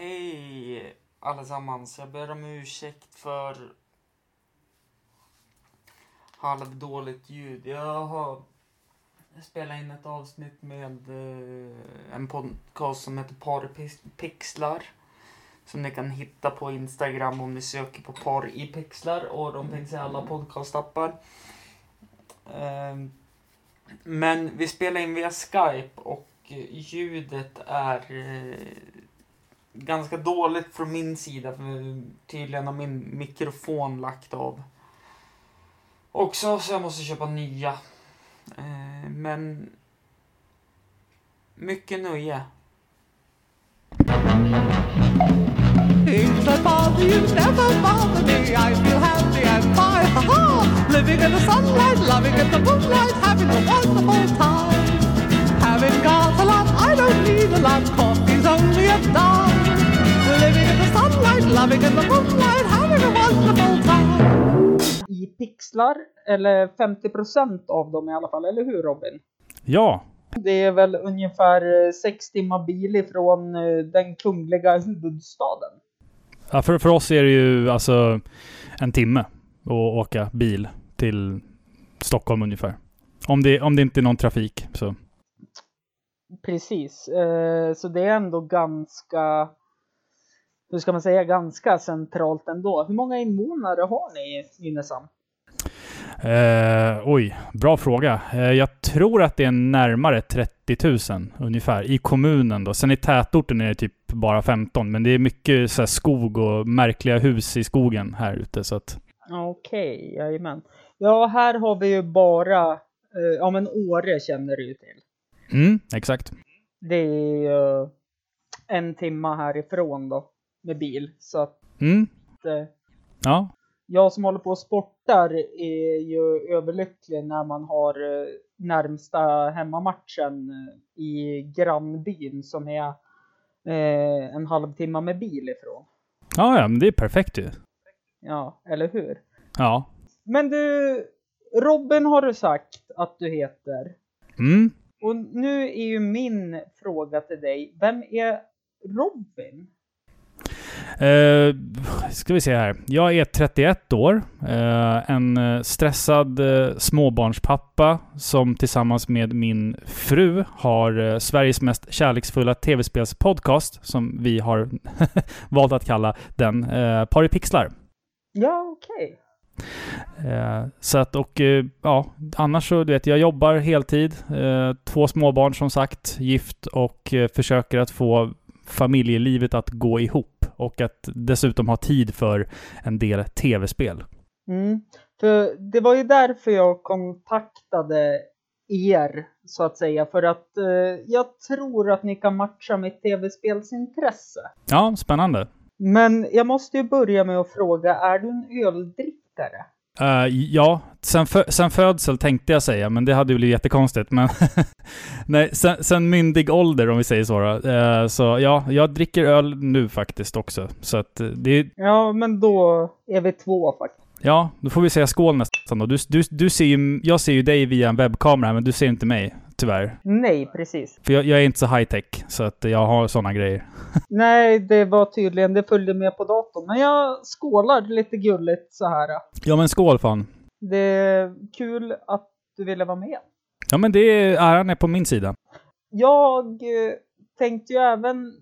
Hej allesammans. Jag ber om ursäkt för halvdåligt ljud. Jag har spelat in ett avsnitt med eh, en podcast som heter Parpixlar. Som ni kan hitta på Instagram om ni söker på par i pixlar och de finns i alla podcastappar. Ehm, men vi spelar in via Skype och ljudet är eh, ganska dåligt från min sida. För tydligen har min mikrofon lagt av. Också så jag måste köpa nya. Eh, men mycket nöje. Things that bother you never bother me. I feel happy and fine. Ha ha! Living in the sunlight, loving in the moonlight, having a wonderful time. Having got a lot, I don't need a lot. Coffee's only a dime. Sunlight, loving in the moonlight, having a wonderful time. i pixlar, eller 50% av dem i alla fall, eller hur Robin? Ja, Det är väl ungefär eh, sex timmar bil ifrån eh, den kungliga huvudstaden. ja för, för oss är det ju alltså en timme att åka bil till Stockholm ungefär. Om det, om det inte är någon trafik så. Precis, eh, så det är ändå ganska, hur ska man säga, ganska centralt ändå. Hur många invånare har ni i Nynäshamn? Eh, oj, bra fråga. Eh, jag tror att det är närmare 30 000 ungefär i kommunen då. Sen i tätorten är det typ bara 15, men det är mycket så skog och märkliga hus i skogen här ute så att. Okej, jajamän. Ja, här har vi ju bara, eh, ja men Åre känner du ju till. Mm, exakt. Det är ju en timma härifrån då, med bil. Så att Mm, eh, ja. jag som håller på och sportar är ju överlycklig när man har eh, närmsta hemmamatchen eh, i grannbyn som är eh, en halvtimme med bil ifrån. Ja, ja, men det är perfekt ju. Ja, eller hur? Ja. Men du, Robin har du sagt att du heter. Mm. Och nu är ju min fråga till dig, vem är Robin? Eh, ska vi se här. Jag är 31 år. Eh, en eh, stressad eh, småbarnspappa som tillsammans med min fru har eh, Sveriges mest kärleksfulla tv-spelspodcast som vi har valt att kalla den eh, pixlar. Ja, okej. Eh, så att, och eh, ja, annars så, du vet, jag jobbar heltid. Eh, två småbarn som sagt, gift och eh, försöker att få familjelivet att gå ihop. Och att dessutom ha tid för en del tv-spel. Mm. För det var ju därför jag kontaktade er, så att säga. För att eh, jag tror att ni kan matcha mitt tv-spelsintresse. Ja, spännande. Men jag måste ju börja med att fråga, är du en öldrickare? Eh, ja, sen, fö- sen födsel tänkte jag säga, men det hade ju blivit jättekonstigt. Men nej, sen, sen myndig ålder om vi säger så. Då. Eh, så ja, jag dricker öl nu faktiskt också. Så att eh, det Ja, men då är vi två faktiskt. Ja, då får vi säga skål nästan då. Du, du, du ser ju, jag ser ju dig via en webbkamera, men du ser inte mig, tyvärr. Nej, precis. För jag, jag är inte så high tech, så att jag har sådana grejer. Nej, det var tydligen, det följde med på datorn. Men jag skålar lite gulligt så här. Ja, men skål fan. Det är kul att du ville vara med. Ja, men det är, äran är på min sida. Jag eh, tänkte ju även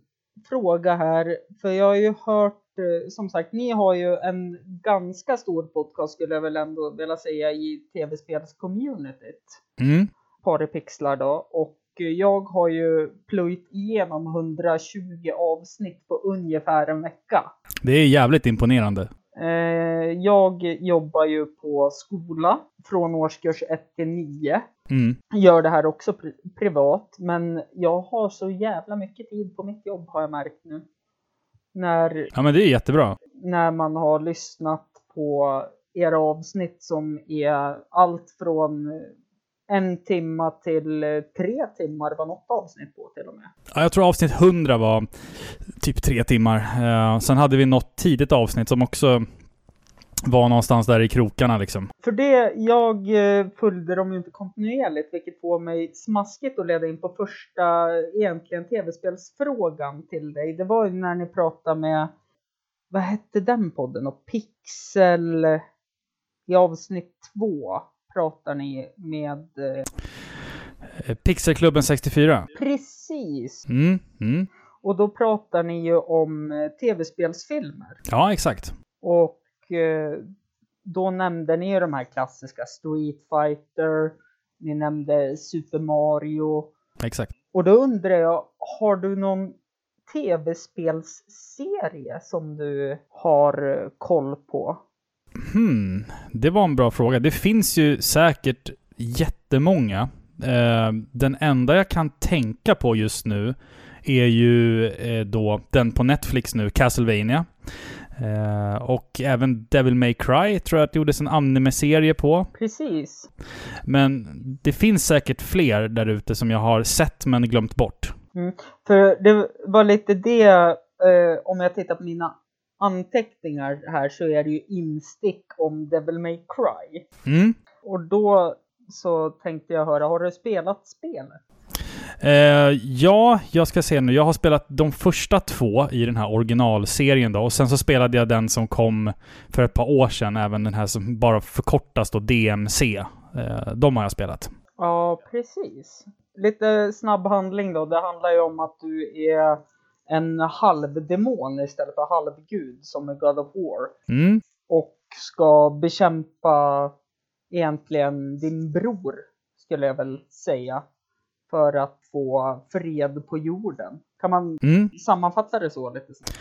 fråga här, för jag har ju hört, eh, som sagt, ni har ju en ganska stor podcast skulle jag väl ändå vilja säga i tv-spelscommunityt. Mm. Paripixlar då. Och jag har ju plöjt igenom 120 avsnitt på ungefär en vecka. Det är jävligt imponerande. Eh, jag jobbar ju på skola från årskurs 1 till 9. Mm. Gör det här också pri- privat, men jag har så jävla mycket tid på mitt jobb har jag märkt nu. När, Ja, men det är jättebra. när man har lyssnat på era avsnitt som är allt från en timma till eh, tre timmar var något avsnitt på till och med. Ja, jag tror avsnitt 100 var typ tre timmar. Eh, sen hade vi något tidigt avsnitt som också var någonstans där i krokarna liksom. För det, jag eh, följde dem ju inte kontinuerligt, vilket får mig smaskigt att leda in på första egentligen tv-spelsfrågan till dig. Det var ju när ni pratade med, vad hette den podden? Och Pixel, i avsnitt två pratar ni med, eh, Pixelklubben 64. precis, Mm, mm. och då pratar ni ju om eh, tv-spelsfilmer. Ja, exakt. Och eh, då nämnde ni ju de här klassiska Street Fighter, ni nämnde Super Mario. Exakt. Och då undrar jag, har du någon tv-spelsserie som du har koll på? Hmm, det var en bra fråga. Det finns ju säkert jättemånga. Eh, den enda jag kan tänka på just nu är ju eh, då den på Netflix nu, Castlevania. Eh, och även Devil May Cry tror jag att det gjordes en anime-serie på. Precis. Men det finns säkert fler där ute som jag har sett men glömt bort. För det var lite det, om jag tittar på mina anteckningar här så är det ju instick om Devil May Cry. Mm. Och då så tänkte jag höra, har du spelat spelet? Eh, ja, jag ska se nu. Jag har spelat de första två i den här originalserien då. Och sen så spelade jag den som kom för ett par år sedan. Även den här som bara förkortas då DMC. Eh, de har jag spelat. Ja, precis. Lite snabb handling då. Det handlar ju om att du är en halvdemon istället för halvgud som är God of War. Mm. Och ska bekämpa egentligen din bror, skulle jag väl säga. För att få fred på jorden. Kan man Mm. sammanfatta det så lite snabbt?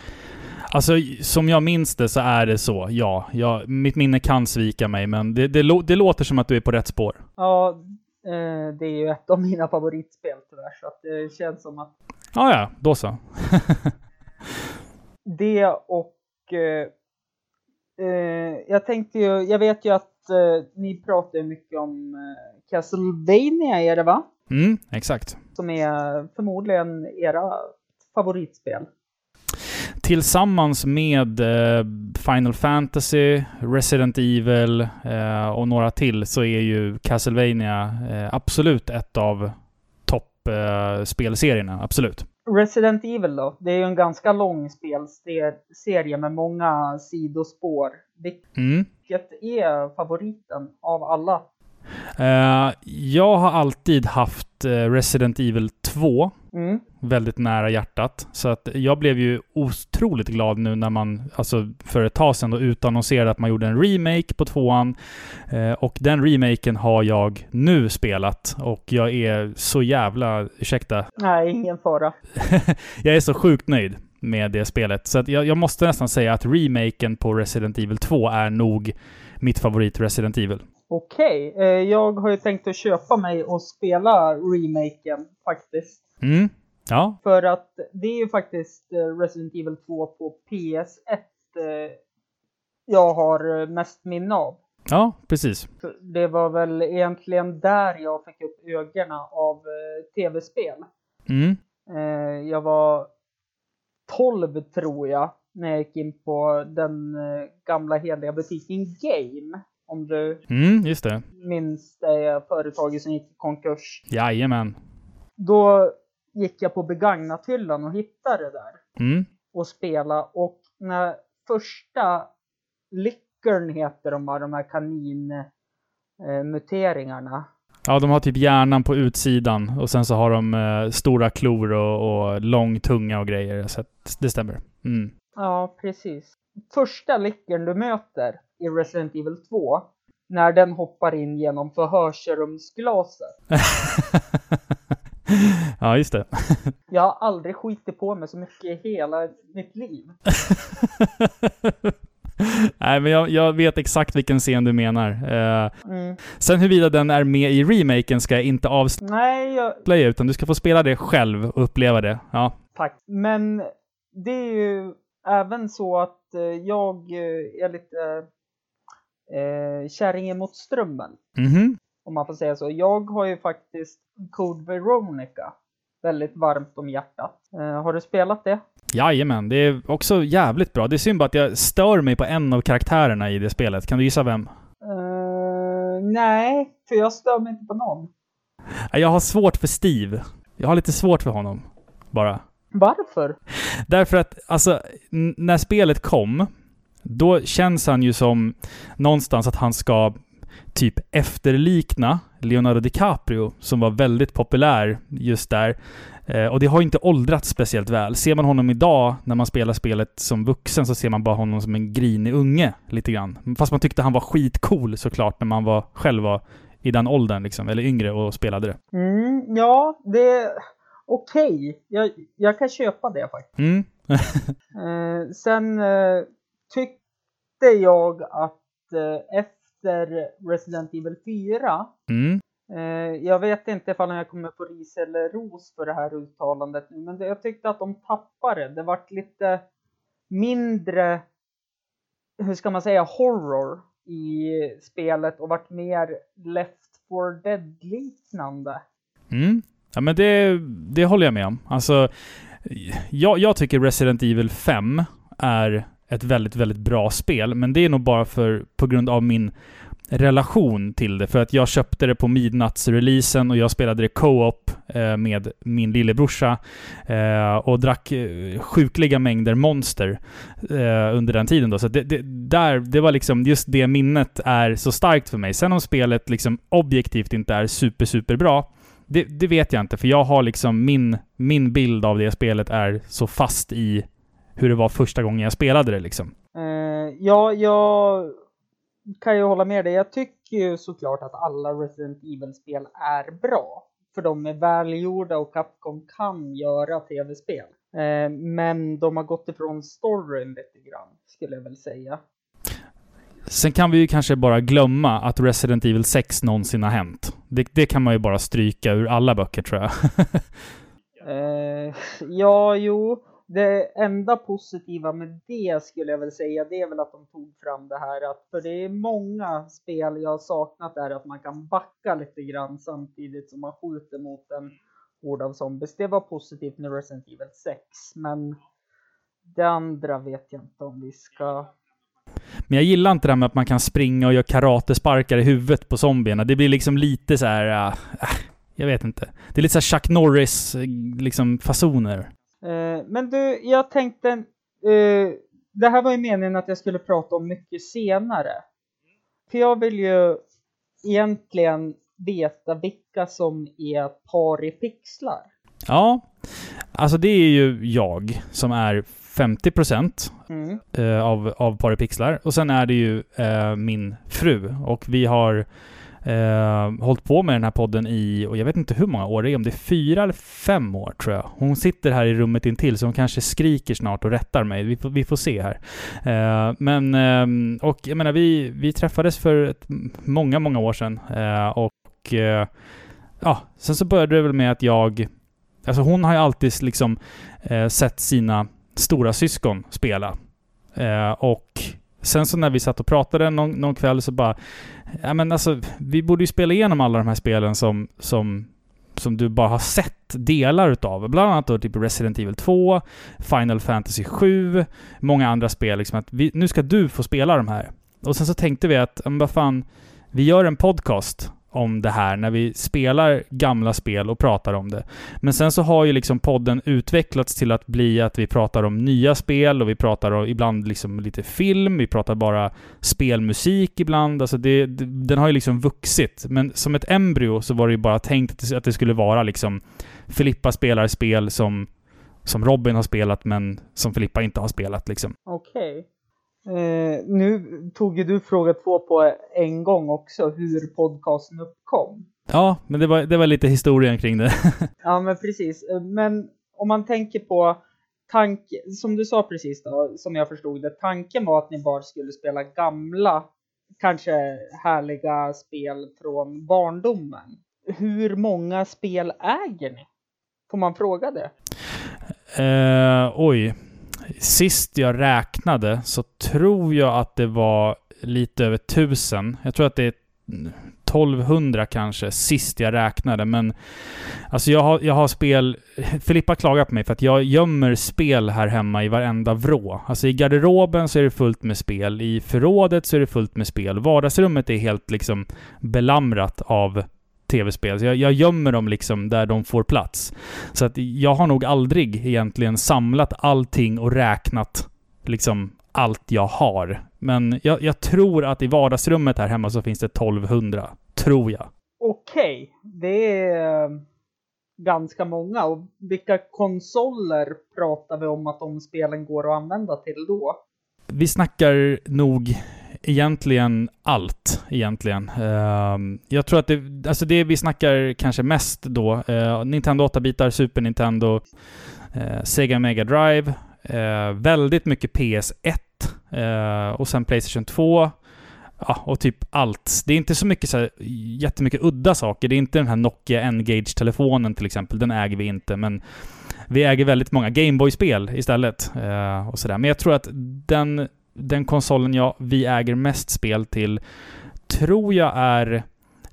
Alltså, som jag minns det så är det så, ja. Jag, mitt minne kan svika mig, men det, det, det låter som att du är på rätt spår. Ja, eh, det är ju ett av mina favoritspel tyvärr. Så att det känns som att Ja, ja, då så. det och eh, eh, jag tänkte ju, jag vet ju att eh, ni pratar mycket om eh, Castlevania är det va? Mm, exakt. Som är förmodligen era favoritspel. Tillsammans med eh, Final Fantasy, Resident Evil eh, och några till så är ju Castlevania eh, absolut ett av Eh, spelserierna, absolut. Resident Evil då, det är ju en ganska lång spelserie med många sidospår. Mm. Vilket är favoriten av alla? Eh, jag har alltid haft eh, Resident Evil 2 Mm. väldigt nära hjärtat. Så att jag blev ju otroligt glad nu när man, alltså för ett tag sedan då, utannonserade att man gjorde en remake på tvåan. Eh, och den remaken har jag nu spelat. Och jag är så jävla, ursäkta, Nej, ingen fara. jag är så sjukt nöjd med det spelet. Så att jag, jag måste nästan säga att remaken på Resident Evil 2 är nog mitt favorit Resident Evil. Okej, eh, jag har ju tänkt att köpa mig och spela remaken faktiskt. Mm. Ja, För att det är ju faktiskt eh, Resident Evil 2 på PS1 eh, jag har eh, mest minne av. ja precis. Det var väl egentligen där jag fick upp ögonen av eh, tv-spel. Mm. Eh, jag var 12 tror jag när jag gick in på den gamla heliga butiken Game. Om du Mm, just det. minns det företaget som gick i konkurs. Jajamän. Då gick jag på begagnathyllan och hittade det där. Mm. och spela och när första Lickern heter de här, de här kaninmuteringarna. Ja, de har typ hjärnan på utsidan och sen så har de eh, stora klor och, och lång tunga och grejer. Så att det stämmer. Mm. Ja, precis. Första Lickern du möter i Resident Evil 2 när den hoppar in genom förhörsrumsglaset. ja, just det. Jag har aldrig skitit på mig så mycket i hela mitt liv. Nej, men jag, jag vet exakt vilken scen du menar. Eh, Mm. sen huruvida den är med i remaken ska jag inte avslöja, jag, utan du ska få spela det själv och uppleva det. Ja. Tack. Men det är ju även så att eh, jag eh, är lite eh, kärringen mot strömmen. Mhm. Om man får säga så. Jag har ju faktiskt Code Veronica väldigt varmt om hjärtat. Eh, har du spelat det? Jajamän, det är också jävligt bra. Det är synd bara att jag stör mig på en av karaktärerna i det spelet. Kan du gissa vem? Eh, nej, för jag stör mig inte på någon. Jag har svårt för Steve. Jag har lite svårt för honom. Bara. Varför? Därför att, alltså, när spelet kom, då känns han ju som någonstans att han ska typ efterlikna Leonardo DiCaprio, som var väldigt populär just där. Eh, och det har inte åldrats speciellt väl. Ser man honom idag, när man spelar spelet som vuxen, så ser man bara honom som en grinig unge, lite grann. Fast man tyckte han var skitcool såklart, när man var, själv var i den åldern, liksom, eller yngre, och spelade det. Mm, ja, det... Okej, jag, jag kan köpa det faktiskt. Mm. Eh, sen eh, tyckte jag att eh, efter Resident Evil 4 Mm. Eh, jag vet inte ifall jag kommer få ris eller ros för det här uttalandet nu, men det, jag tyckte att de tappade. Det vart lite mindre, hur ska man säga, horror i spelet och vart mer Left for Dead-liknande. Mm. Ja, men det, det håller jag med om. Alltså, jag, jag tycker Resident Evil 5 är ett väldigt, väldigt bra spel, men det är nog bara för, på grund av min relation till det. För att jag köpte det på midnattsreleasen och jag spelade det co-op eh, med min lillebrorsa eh, och drack eh, sjukliga mängder monster eh, under den tiden. Då. Så det, det, där, det var liksom, just det minnet är så starkt för mig. Sen om spelet liksom objektivt inte är super, super bra, det, det vet jag inte. För jag har liksom min, min bild av det spelet är så fast i hur det var första gången jag spelade det liksom. Eh, ja, jag kan ju hålla med dig. Jag tycker ju såklart att alla Resident Evil-spel är bra. För de är välgjorda och Capcom kan göra tv-spel. Eh, men de har gått ifrån storyn lite grann, skulle jag väl säga. Sen kan vi ju kanske bara glömma att Resident Evil 6 någonsin har hänt. Det, det kan man ju bara stryka ur alla böcker tror jag. Eh, ja, jo. Det enda positiva med det skulle jag väl säga, det är väl att de tog fram det här att, för det är många spel jag har saknat där att man kan backa lite grann samtidigt som man skjuter mot en hord av zombies. Det var positivt med Resident Evil 6, men det andra vet jag inte om vi ska... Men jag gillar inte det här med att man kan springa och göra karatesparkar i huvudet på zombierna. Det blir liksom lite så här... Äh, äh jag vet inte. Det är lite så här Chuck Norris eh, liksom fasoner. Eh, men du, jag tänkte... Eh, det här var ju meningen att jag skulle prata om mycket senare. För jag vill ju egentligen veta vilka som är par i pixlar. Ja, alltså det är ju jag som är 50% Mm. eh, av, av Paripixlar. Och sen är det ju eh, min fru. Och vi har eh, hållit på med den här podden i, och jag vet inte hur många år det är, om det är fyra eller fem år tror jag. Hon sitter här i rummet intill så hon kanske skriker snart och rättar mig. Vi får, vi får se här. Eh, men, eh, och jag menar vi, vi träffades för ett, många, många år sedan. Eh, och eh, ja, sen så började det väl med att jag, alltså hon har ju alltid liksom eh, sett sina stora syskon spela. Eh, och sen så när vi satt och pratade någon, någon kväll så bara, ja men alltså vi borde ju spela igenom alla de här spelen som, som, som du bara har sett delar utav. Bland annat då typ Resident Evil 2, Final Fantasy 7, många andra spel. Liksom att vi, nu ska du få spela de här. Och sen så tänkte vi att, men vad fan, vi gör en podcast om det här när vi spelar gamla spel och pratar om det. Men sen så har ju liksom podden utvecklats till att bli att vi pratar om nya spel och vi pratar om ibland liksom lite film, vi pratar bara spelmusik ibland. Alltså det, den har ju liksom vuxit. Men som ett embryo så var det ju bara tänkt att det, skulle vara liksom Filippa spelar spel som, som Robin har spelat men som Filippa inte har spelat liksom. Okej. Eh, nu tog ju du fråga två på en gång också, hur podcasten uppkom. Ja, men det var, det var lite historien kring det. Ja, men precis. Eh, Men om man tänker på tank, som du sa precis då, som jag förstod det, tanken var att ni bara skulle spela gamla, kanske härliga spel från barndomen. Hur många spel äger ni? Får man fråga det? Eh, oj. Sist jag räknade så tror jag att det var lite över tusen. Jag tror att det är 1200 kanske, sist jag räknade. Men alltså jag har, jag har spel... Filippa klagar på mig för att jag gömmer spel här hemma i varenda vrå. Alltså i garderoben så är det fullt med spel. I förrådet så är det fullt med spel. Vardagsrummet är helt liksom belamrat av tv-spel. Så jag, jag gömmer dem liksom där de får plats. Så att jag har nog aldrig egentligen samlat allting och räknat liksom allt jag har. Men jag, jag tror att i vardagsrummet här hemma så finns det 1200. Tror jag. Okej, det är eh, ganska många. Och vilka konsoler pratar vi om att de spelen går att använda till då? Vi snackar nog egentligen allt, egentligen. Ehm, jag tror att det, alltså det vi snackar kanske mest då, eh, Nintendo 8-bitar, Super Nintendo, eh, Sega Mega Drive, eh, väldigt mycket PS1 och sen Playstation 2. Ja, och typ allt. Det är inte så mycket så här, jättemycket udda saker. Det är inte den här Nokia N-Gage-telefonen till exempel. Den äger vi inte, men vi äger väldigt många Gameboy-spel istället. och sådär. Men jag tror att den den konsolen jag, vi äger mest spel till tror jag är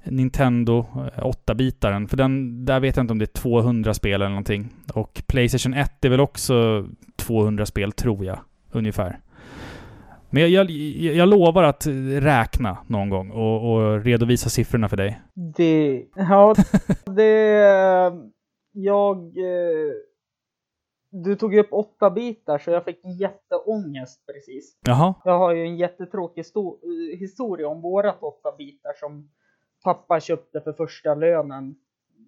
Nintendo eh, 8-bitaren. För den, där vet jag inte om det är 200 spel eller någonting. Och Playstation 1 är väl också 200 spel, tror jag. Ungefär. Men jag, jag, jag lovar att räkna någon gång och, och, redovisa siffrorna för dig. Det... Ja, det... Jag eh, du tog ju upp åtta bitar så jag fick jätteångest precis. Jaha. Jag har ju en jättetråkig historia om vårat åtta bitar som pappa köpte för första lönen.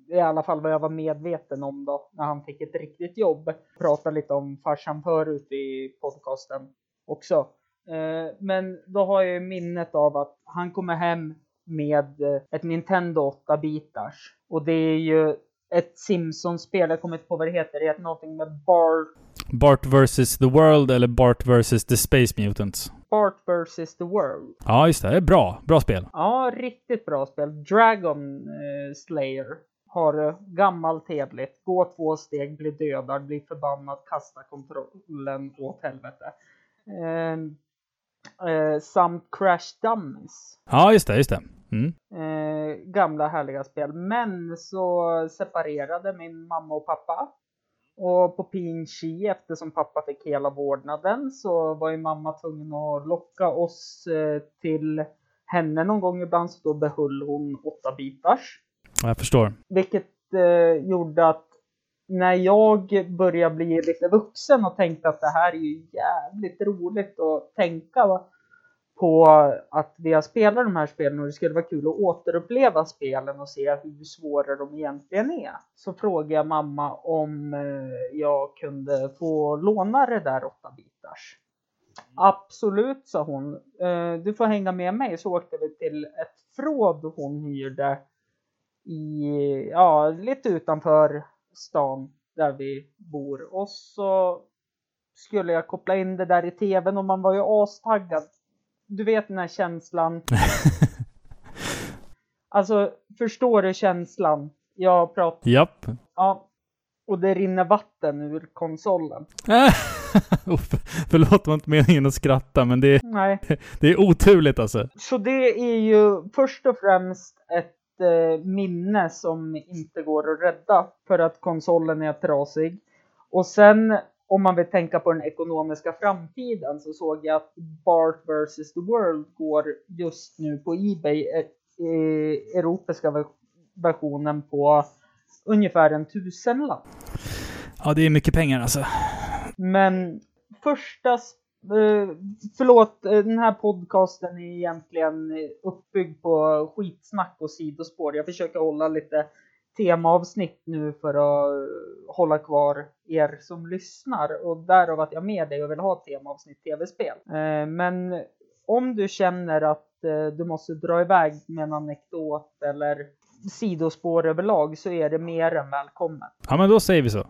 I alla fall vad jag var medveten om då när han fick ett riktigt jobb. Pratade lite om farsan förut i podcasten också. Eh, men då har jag ju minnet av att han kommer hem med ett Nintendo 8 bitars och det är ju ett Simpsons-spel, jag kommer inte på vad det heter, det heter någonting med Bart... Bart vs. The World eller Bart vs. The Space Mutants? Bart vs. The World. Ja, just det. Det är bra. Bra spel. Ja, riktigt bra spel. Dragon eh, Slayer har det gammalt trevligt. Gå två steg, bli dödad, bli förbannad, kasta kontrollen åt helvete. Eh, eh, samt Crash Dummies. Ja, just det, just det. Mm. Eh, gamla härliga spel. Men så separerade min mamma och pappa. Och på pin chi, eftersom pappa fick hela vårdnaden, så var ju mamma tvungen att locka oss eh, till henne någon gång ibland, så då behöll hon åtta bitars. Jag förstår. Vilket eh, gjorde att när jag började bli lite vuxen och tänkte att det här är ju jävligt roligt att tänka på att vi har spelat de här spelen och det skulle vara kul att återuppleva spelen och se hur svåra de egentligen är. Så frågade jag mamma om eh, jag kunde få låna det där 8-bitars. Absolut, sa hon. Eh, du får hänga med mig. Så åkte vi till ett förråd hon hyrde i, ja, lite utanför stan där vi bor. Och så skulle jag koppla in det där i tvn och man var ju astaggad du vet den här känslan. alltså, förstår du känslan? Jag pratar... Japp. Ja. Och det rinner vatten ur konsolen. Förlåt, det var inte meningen att skratta, men det är, Nej. det är oturligt alltså. Så det är ju först och främst ett minne som inte går att rädda för att konsolen är trasig. Och sen om man vill tänka på den ekonomiska framtiden så såg jag att Bart vs. The World går just nu på Ebay, eh, europeiska versionen på ungefär en tusenlapp. Ja, det är mycket pengar alltså. Men första, eh, Eh, förlåt, eh, den här podcasten är egentligen uppbyggd på skitsnack och sidospår. Jag försöker hålla lite temaavsnitt nu för att eh, hålla kvar er som lyssnar och därav att jag med dig och vill ha temaavsnitt tv-spel. Men om du känner att du måste dra iväg med en anekdot eller sidospår överlag så är det mer än välkommen. Ja, men då säger vi så.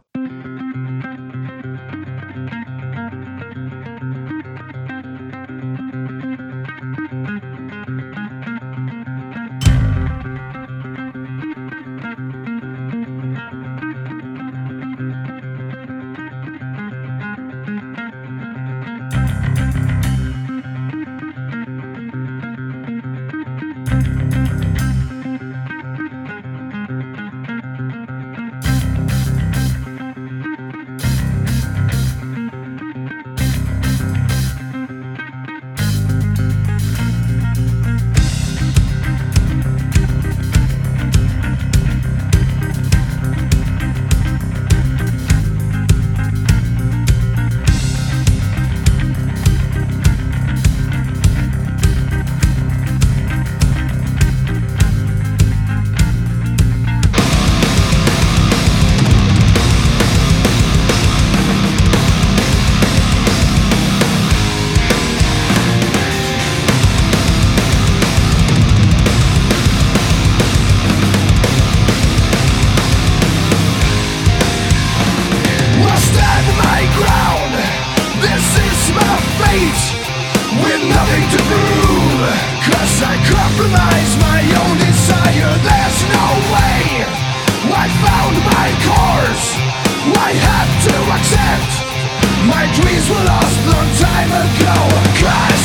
time ago. God.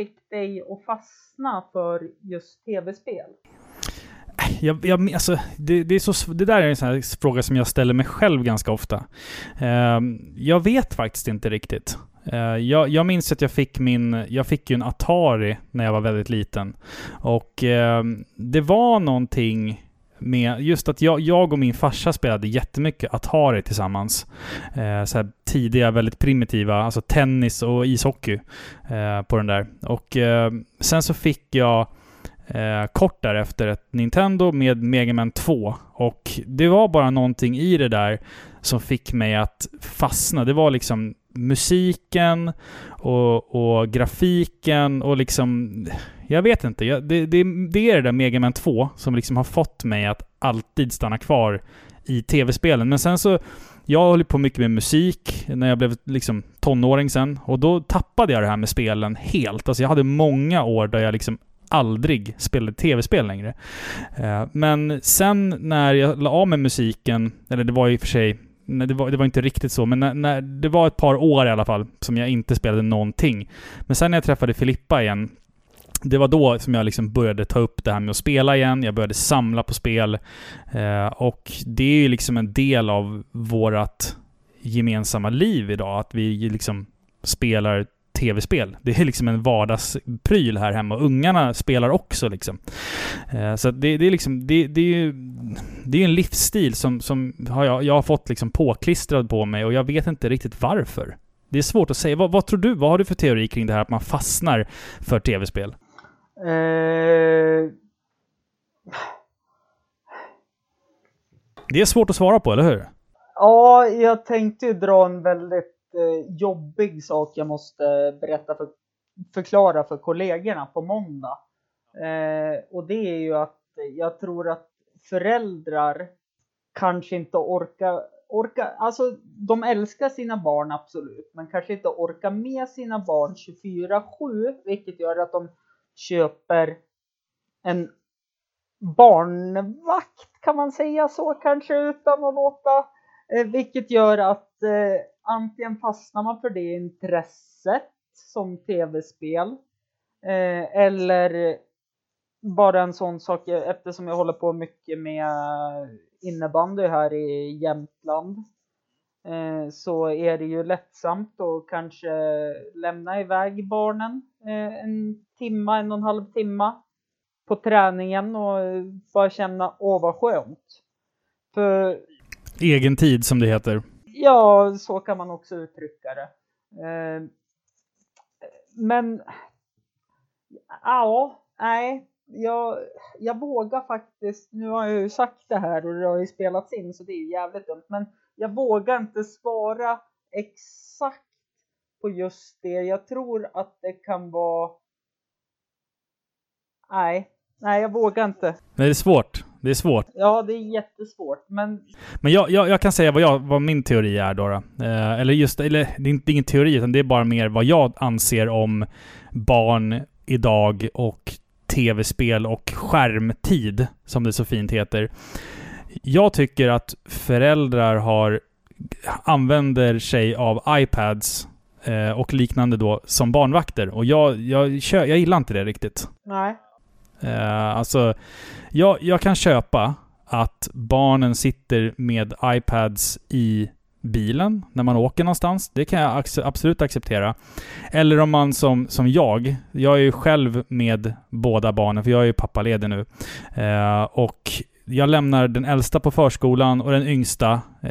fick dig att fastna för just tv-spel? Jag, jag, alltså, det, det, är så, det där är en sån här fråga som jag ställer mig själv ganska ofta. Ehm, jag vet faktiskt inte riktigt. Ehm, jag, jag, minns att jag fick min, jag fick ju en Atari när jag var väldigt liten. Och ehm, det var någonting med just att jag, jag och min farsa spelade jättemycket Atari tillsammans. Eh, så tidiga, väldigt primitiva, alltså tennis och ishockey eh, på den där. Och eh, sen så fick jag eh, kort därefter ett Nintendo med Mega Man 2. Och det var bara någonting i det där som fick mig att fastna. Det var liksom musiken och, och grafiken och liksom... Jag vet inte. Jag, det, det, det är det där Mega Man 2 som liksom har fått mig att alltid stanna kvar i tv-spelen. Men sen så... Jag håller på mycket med musik när jag blev liksom tonåring sen. Och då tappade jag det här med spelen helt. Alltså jag hade många år där jag liksom aldrig spelade tv-spel längre. Eh, men sen när jag la av med musiken, eller det var i och för sig Nej, det var, det var inte riktigt så, men när, när, det var ett par år i alla fall som jag inte spelade någonting. Men sen när jag träffade Filippa igen, det var då som jag liksom började ta upp det här med att spela igen. Jag började samla på spel. Eh, och det är ju liksom en del av vårt gemensamma liv idag. Att vi liksom spelar tv-spel. Det är liksom en vardagspryl här hemma. Ungarna spelar också liksom. Eh, så det, det är liksom, det, det är ju det är en livsstil som, som har jag, jag har fått liksom påklistrad på mig och jag vet inte riktigt varför. Det är svårt att säga. Vad, vad tror du? Vad har du för teori kring det här att man fastnar för tv-spel? Eh, Det är svårt att svara på, eller hur? ja, jag tänkte ju dra en väldigt jobbig sak jag måste berätta för, förklara för kollegorna på måndag. Eh, och det är ju att jag tror att föräldrar kanske inte orkar, orkar, alltså de älskar sina barn absolut, men kanske inte orkar med sina barn 24-7, vilket gör att de köper en barnvakt, kan man säga så kanske utan att låta, eh, vilket gör att eh, antingen fastnar man för det intresset som tv-spel eh, eller bara en sån sak eh, eftersom jag håller på mycket med innebandy här i Jämtland eh, så är det ju lättsamt att kanske lämna iväg barnen eh, en timma, en och en halv timma på träningen och eh, bara känna åh vad skönt. För Egen tid, som det heter. Ja, så kan man också uttrycka det. Ehm, men ja, nej, jag, jag vågar faktiskt, nu har jag ju sagt det här och det har ju spelats in så det är ju jävligt dumt, men jag vågar inte svara exakt på just det. Jag tror att det kan vara... Nej, nej jag vågar inte. Nej, det är svårt. Det är svårt. Ja, det är jättesvårt, men Men jag, jag, jag kan säga vad, jag, vad min teori är då. då. Eh, eller just, eller det är inte ingen teori, utan det är bara mer vad jag anser om barn idag och tv-spel och skärmtid, som det så fint heter. Jag tycker att föräldrar har använder sig av iPads eh, och liknande då som barnvakter. Och jag, jag, kö- jag gillar inte det riktigt. nej. Eh, alltså, jag, jag kan köpa att barnen sitter med iPads i bilen när man åker någonstans. Det kan jag absolut acceptera. Eller om man som, som jag, jag är ju själv med båda barnen, för jag är ju pappaledig nu. Eh, och jag lämnar den äldsta på förskolan och den yngsta eh,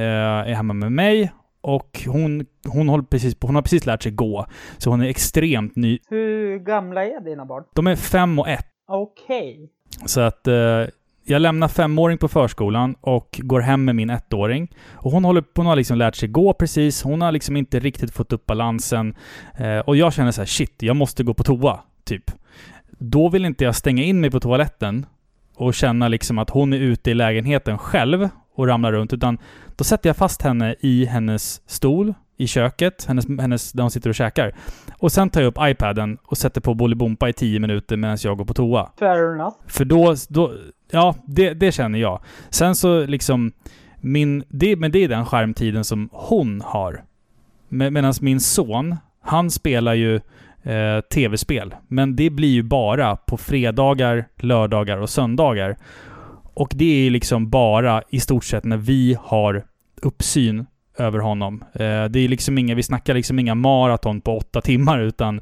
är hemma med mig. Och hon, hon, håller precis, hon har precis lärt sig gå. Så hon är extremt ny. Hur gamla är dina barn? De är fem och ett. Okej. Så att eh, jag lämnar femåring på förskolan och går hem med min ettåring. Och hon, håller, hon har liksom lärt sig gå precis. Hon har liksom inte riktigt fått upp balansen. Eh, och jag känner så här, shit, jag måste gå på toa, typ. Då vill inte jag stänga in mig på toaletten och känna liksom att hon är ute i lägenheten själv och ramlar runt. Utan då sätter jag fast henne i hennes stol i köket, hennes, hennes, där hon sitter och käkar. Och sen tar jag upp iPaden och sätter på Bolibompa i 10 minuter medan jag går på toa. Fair enough. För då, då ja, det, det känner jag. Sen så liksom, min, det, men det är den skärmtiden som hon har. Med, Medan min son, han spelar ju eh, tv-spel. Men det blir ju bara på fredagar, lördagar och söndagar. Och det är liksom bara i stort sett när vi har uppsyn över honom. Eh, det är liksom inga, vi snackar liksom inga maraton på åtta timmar utan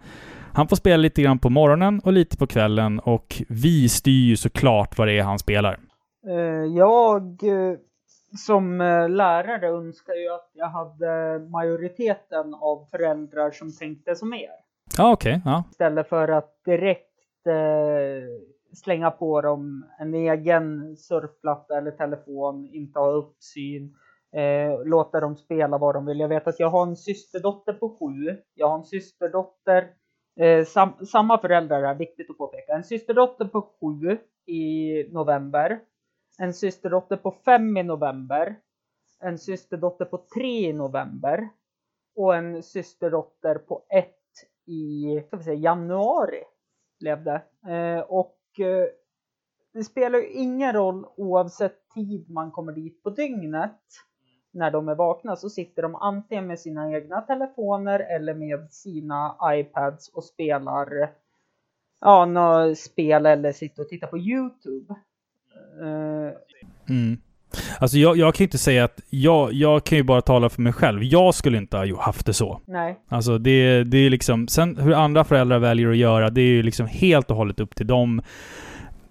han får spela lite grann på morgonen och lite på kvällen och vi styr ju såklart vad det är han spelar. Eh, Jag eh, som lärare önskar ju att jag hade majoriteten av föräldrar som tänkte som er. Ja, okej. ja. Istället för att direkt slänga på dem en egen surfplatta eller telefon, inte ha uppsyn. Eh, låta dem spela vad de vill. Jag vet att jag har en systerdotter på sju. Jag har en systerdotter, eh, sam, samma föräldrar är viktigt att påpeka. En systerdotter på sju i november. En systerdotter på fem i november. En systerdotter på tre i november. Och en systerdotter på ett i ska vi säga, januari. Levde. Eh, och eh, det spelar ju ingen roll oavsett tid man kommer dit på dygnet. När de är vakna så sitter de antingen med sina egna telefoner eller med sina iPads och spelar ja, något spel eller sitter och tittar på Youtube. Eh, Mm. Alltså jag, jag kan ju inte säga att... Jag, jag kan ju bara tala för mig själv. Jag skulle inte ha haft det så. nej, Alltså det, det är liksom... Sen hur andra föräldrar väljer att göra, det är ju liksom helt och hållet upp till dem.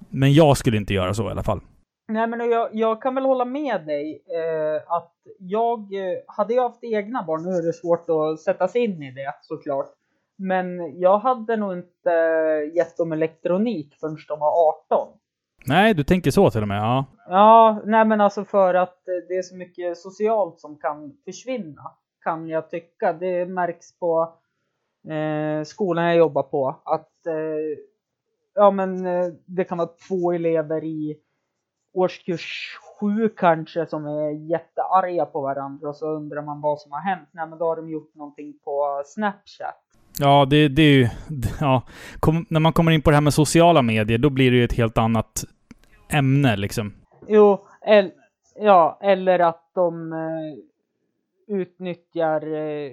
Men jag skulle inte göra så i alla fall. Nej men jag, jag kan väl hålla med dig eh, att jag, eh, hade jag haft egna barn, nu är det svårt att sätta sig in i det såklart. Men jag hade nog inte gett dem elektronik förrän de var 18. Nej, du tänker så till och med? Ja. Ja, nej men alltså för att eh, det är så mycket socialt som kan försvinna. Kan jag tycka. Det märks på eh, skolan jag jobbar på. Att eh, ja men eh, det kan vara två elever i årskurs sju kanske som är jättearga på varandra och så undrar man vad som har hänt. Nej men då har de gjort någonting på Snapchat. Ja, det, det är ju... Ja, kom, när man kommer in på det här med sociala medier, då blir det ju ett helt annat ämne liksom. Jo, el, ja, eller att de eh, utnyttjar eh,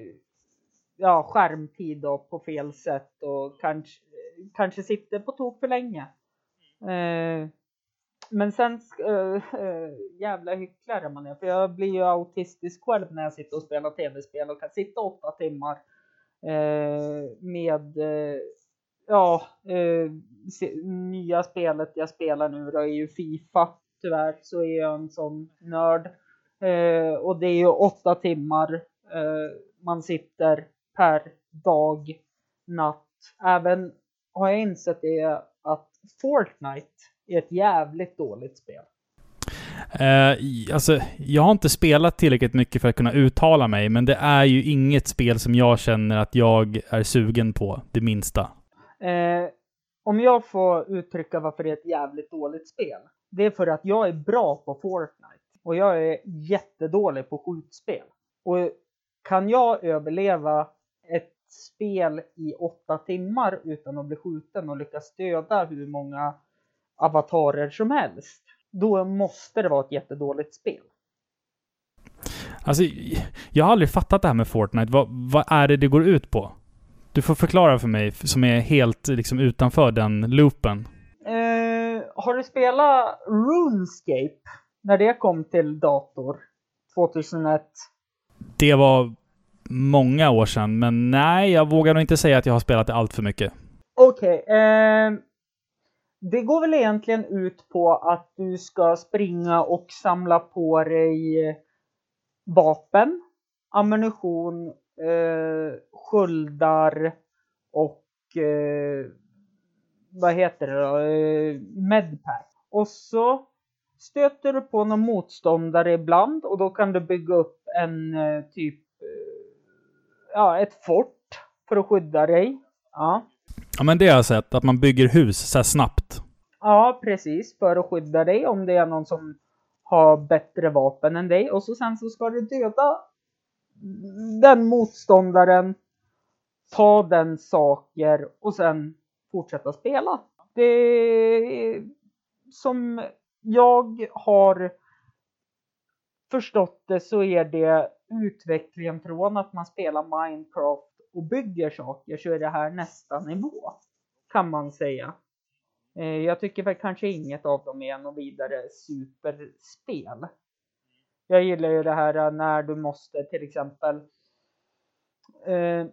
ja, skärmtid då på fel sätt och kanske, kanske sitter på tok för länge. Eh, men sen, äh, äh, jävla hycklare man är, för jag blir ju autistisk själv när jag sitter och spelar tv-spel och kan sitta åtta timmar äh, med, ja, se, nya spelet jag spelar nu då är ju Fifa. Tyvärr så är jag en sån nörd. Och det är ju åtta timmar man sitter per dag, natt. Även har jag insett det att Fortnite ett jävligt dåligt spel. Eh, alltså, jag har inte spelat tillräckligt mycket för att kunna uttala mig, men det är ju inget spel som jag känner att jag är sugen på, det minsta. Eh, om jag får uttrycka varför det är ett jävligt dåligt spel. Det är för att jag är bra på Fortnite. Och jag är jättedålig på skjutspel. Och kan jag överleva ett spel i åtta timmar utan att bli skjuten och lyckas döda hur många avatarer som helst. Då måste det vara ett jättedåligt spel. Alltså, jag har aldrig fattat det här med Fortnite. Vad, vad är det det går ut på? Du får förklara för mig, som är helt liksom utanför den loopen. Eh, har du spelat RuneScape? När det kom till dator? 2001? Det var många år sedan, men nej, jag vågar nog inte säga att jag har spelat det allt för mycket. Okej. eh, det går väl egentligen ut på att du ska springa och samla på dig eh, vapen, ammunition, eh, sköldar och eh, vad heter det då? Eh, medpack. Och så stöter du på någon motståndare ibland och då kan du bygga upp en eh, typ eh, ja, ett fort för att skydda dig. Ja. Ja, men det har jag sett. Att man bygger hus så här snabbt. Ja, precis. För att skydda dig om det är någon som har bättre vapen än dig. Och så sen så ska du döda den motståndaren, ta den saker och sen fortsätta spela. Det är som jag har förstått det så är det utvecklingen från att man spelar Minecraft och bygger saker så är det här nästa nivå. Kan man säga. Eh, jag tycker väl kanske inget av dem är något vidare superspel. Jag gillar ju det här när du måste till exempel eh,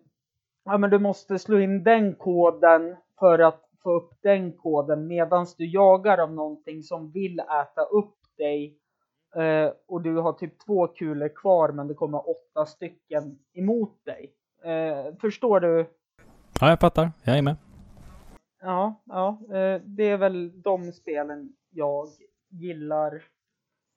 Ja men du måste slå in den koden för att få upp den koden medan du jagar av någonting som vill äta upp dig eh, och du har typ två kulor kvar men det kommer åtta stycken emot dig. Eh, förstår du Ja, jag fattar. Jag är med. Ja, ja, eh, det är väl de spelen jag gillar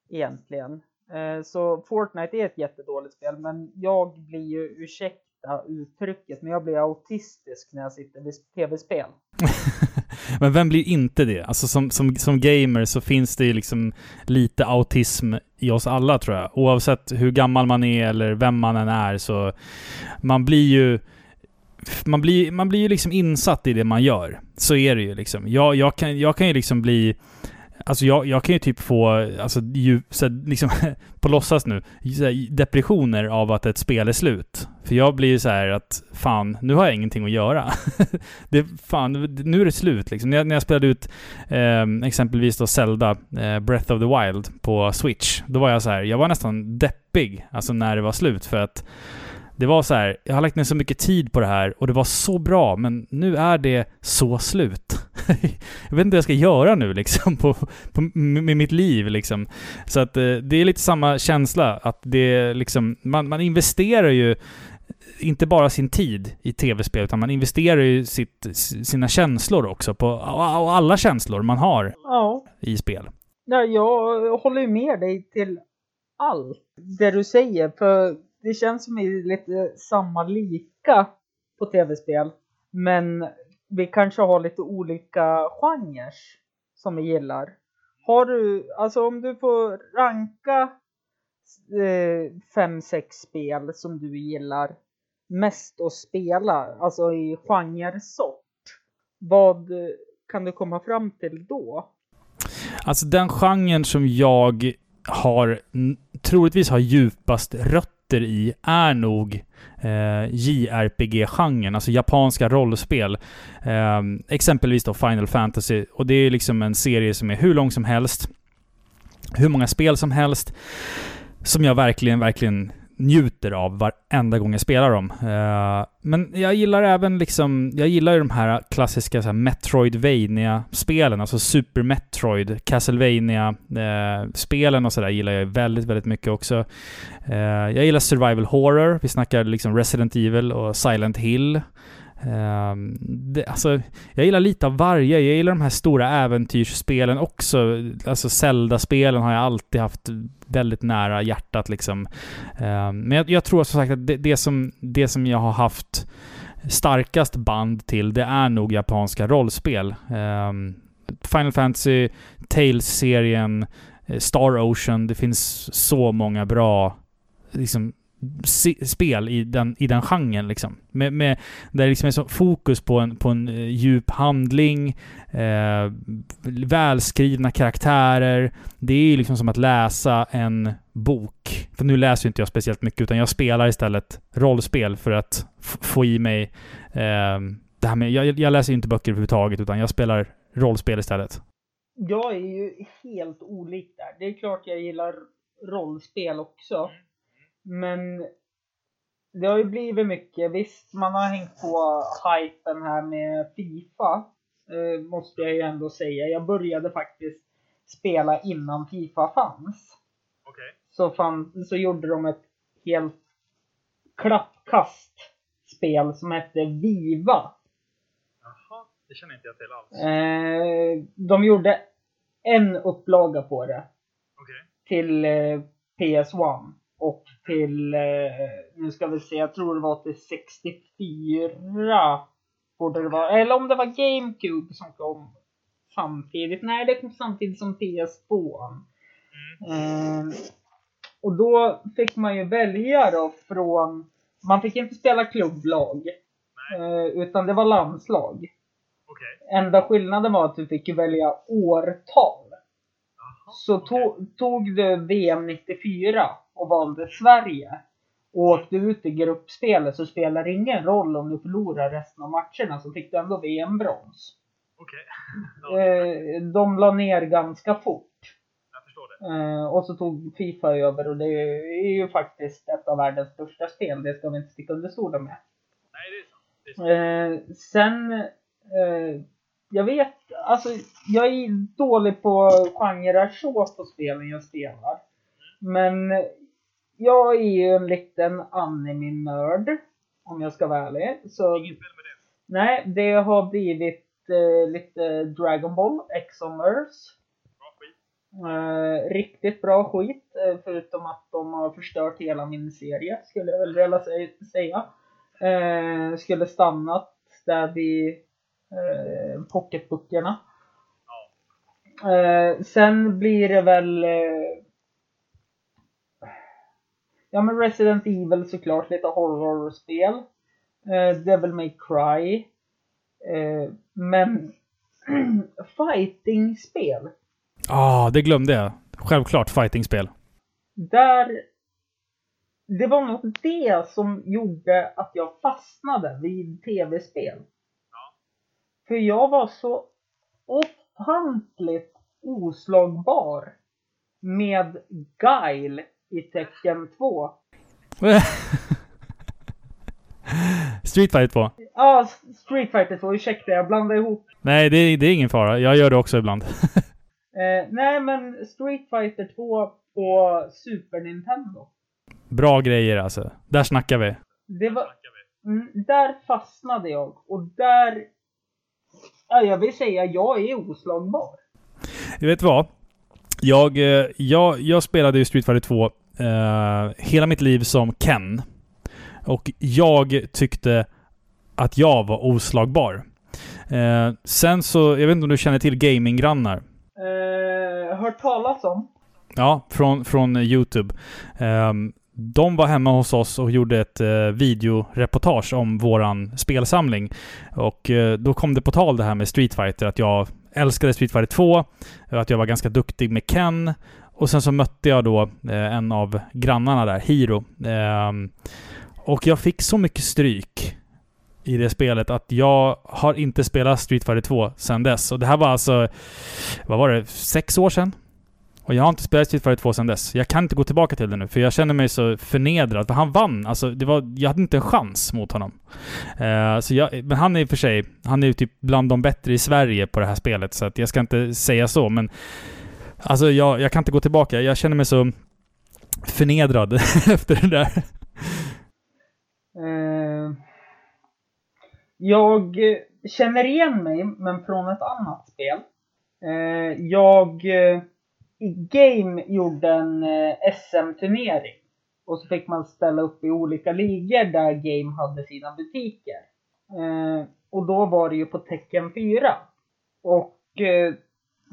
egentligen. Eh, Så Fortnite är ett jättedåligt spel, men jag blir ju, ursäkta uttrycket, men jag blir autistisk när jag sitter vid tv-spel. Men vem blir inte det? Alltså som, som, som gamer så finns det ju liksom lite autism i oss alla tror jag. Oavsett hur gammal man är eller vem man än är så man blir ju man blir, man blir ju liksom insatt i det man gör. Så är det ju liksom. Jag, jag, kan, jag kan ju liksom bli Alltså jag, jag kan ju typ få, alltså ju, så liksom, på låtsas nu, så depressioner av att ett spel är slut. För jag blir ju så här att, fan, nu har jag ingenting att göra. det, fan, nu är det slut liksom. När jag, när jag spelade ut eh, exempelvis då Zelda, eh, Breath of the Wild på Switch, då var jag så här, jag var nästan deppig, alltså när det var slut. För att det var så här, jag har lagt ner så mycket tid på det här och det var så bra, men nu är det så slut. jag vet inte vad jag ska göra nu liksom på, på, med mitt liv liksom. Så att eh, det är lite samma känsla, att det liksom, man, man investerar ju inte bara sin tid i tv-spel, utan man investerar ju sitt, sina känslor också, på, och alla känslor man har Ja, i spel. Ja, jag håller ju med dig till allt det du säger. För det känns som vi är lite samma lika på tv-spel. Men vi kanske har lite olika genrer som vi gillar. Har du, alltså om du får ranka eh, fem, sex spel som du gillar mest att spela, alltså i genresort. Vad kan du komma fram till då? Alltså den genren som jag har, troligtvis har djupast rötter i, är nog eh, JRPG-genren, alltså japanska rollspel. Eh, exempelvis då Final Fantasy. Och det är liksom en serie som är hur lång som helst. Hur många spel som helst. Som jag verkligen, verkligen njuter av varenda gång jag spelar dem. Eh, men jag gillar även liksom, jag gillar ju de här klassiska så här Metroidvania-spelen, alltså Super Metroid, Castlevania-spelen eh, och sådär gillar jag väldigt, väldigt mycket också. Eh, jag gillar survival horror, vi snackar liksom Resident Evil och Silent Hill. Eh, det, alltså, jag gillar lite av varje. Jag gillar de här stora äventyrsspelen också. Alltså Zelda-spelen har jag alltid haft väldigt nära hjärtat liksom. Eh, men jag, jag tror som sagt att det, det, som, det som jag har haft starkast band till, det är nog japanska rollspel. Eh, Final Fantasy, Tales-serien, eh, Star Ocean. Det finns så många bra liksom, spel i den, i den genren. Liksom. Med, med, där det liksom är så fokus på en, på en eh, djup handling, eh, välskrivna karaktärer. Det är ju liksom som att läsa en bok. För nu läser ju inte jag speciellt mycket, utan jag spelar istället rollspel för att få i mig eh, det här med... Jag, jag läser ju inte böcker överhuvudtaget, utan jag spelar rollspel istället. Jag är ju helt olik där. Det är klart jag gillar rollspel också. Men det har ju blivit mycket. Visst, man har hängt på hypen här med Fifa. Eh, måste jag ju ändå säga. Jag började faktiskt spela innan Fifa fanns. Så, fann, så gjorde de ett helt klappkast spel som hette Viva. Jaha, det känner inte jag till alls. Eh, de gjorde en upplaga på det. Okej. Till eh, PS1. Och till, eh, nu ska vi se, jag tror det var till 64. Borde det vara. Eller om det var GameCube som kom samtidigt. Nej, det kom samtidigt som PS2. Eh, och då fick man ju välja då från, man fick inte spela klubblag. Eh, utan det var landslag. Okej. Enda skillnaden var att du fick välja årtal. Så to tog du VM 94 och valde Sverige och åkte ut i gruppspelet så spelar det ingen roll om du förlorar resten av matcherna så fick du ändå VM-brons. Okej. Eh, de la ner ganska fort. jag förstår det. Eh, och så tog Fifa över och det är ju faktiskt ett av världens största spel. Det ska vi inte sticka under stolen med. Nej, det är sant. Eh, sen, eh, jag vet, alltså jag är dålig på genrer så på spelen jag spelar. Men jag är ju en liten anime-nörd, om jag ska vara ärlig. Så, Inget fel med det. nej, det har blivit eh, lite Dragon Ball, Exomers. Eh, riktigt bra skit, eh, förutom att de har förstört hela min serie, skulle jag väl vilja sä- säga. Eh, skulle stannat där vid eh, pocketböckerna. Eh, sen blir det väl eh, Ja men Resident Evil såklart, lite horrorspel. Eh, Devil May Cry. Eh, men fighting-spel. Ah, det glömde jag. Självklart fightingspel. Där... Det var nog det som gjorde att jag fastnade vid tv-spel. För jag var så ofantligt oslagbar med Guile i Tecken 2. Street Fighter 2. Ja, Street Fighter 2, ursäkta jag blandade ihop. Nej, det, är- det är ingen fara. Jag gör det också ibland. Eh, nej men Street Fighter 2 på Super Nintendo. Bra grejer alltså. Där snackar vi. Det var, mm, där fastnade jag och där, ja, jag vill säga jag är oslagbar. Du vet vad? Jag, eh, jag, jag spelade ju Street Fighter 2 eh, hela mitt liv som Ken. Och jag tyckte att jag var oslagbar. Eh, sen så, jag vet inte om du känner till gaminggrannar? Eh, hört talas om. Ja, från, från YouTube. Ehm, de var hemma hos oss och gjorde ett eh, videoreportage om våran spelsamling. Och eh, då kom det på tal det här med Street Fighter, att jag älskade Street Fighter 2, att jag var ganska duktig med Ken. Och sen så mötte jag då eh, en av grannarna där, Hiro. Ehm, och jag fick så mycket stryk i det spelet att jag har inte spelat Street Fighter 2 sedan dess. Och det här var alltså, vad var det, sex år sedan? Och jag har inte spelat Street Fighter 2 sedan dess. Jag kan inte gå tillbaka till det nu, för jag känner mig så förnedrad. För han vann. Alltså, det var, jag hade inte en chans mot honom. Eh, så jag, men han är i och för sig, han är ju typ bland de bättre i Sverige på det här spelet, så att jag ska inte säga så, men... Alltså, jag, jag kan inte gå tillbaka. Jag känner mig så förnedrad efter det där. Eh, jag känner igen mig, men från ett annat spel. Eh, jag eh, i Game gjorde en SM-turnering. Och så fick man ställa upp i olika ligor där Game hade sina butiker. Och då var det ju på tecken 4. Och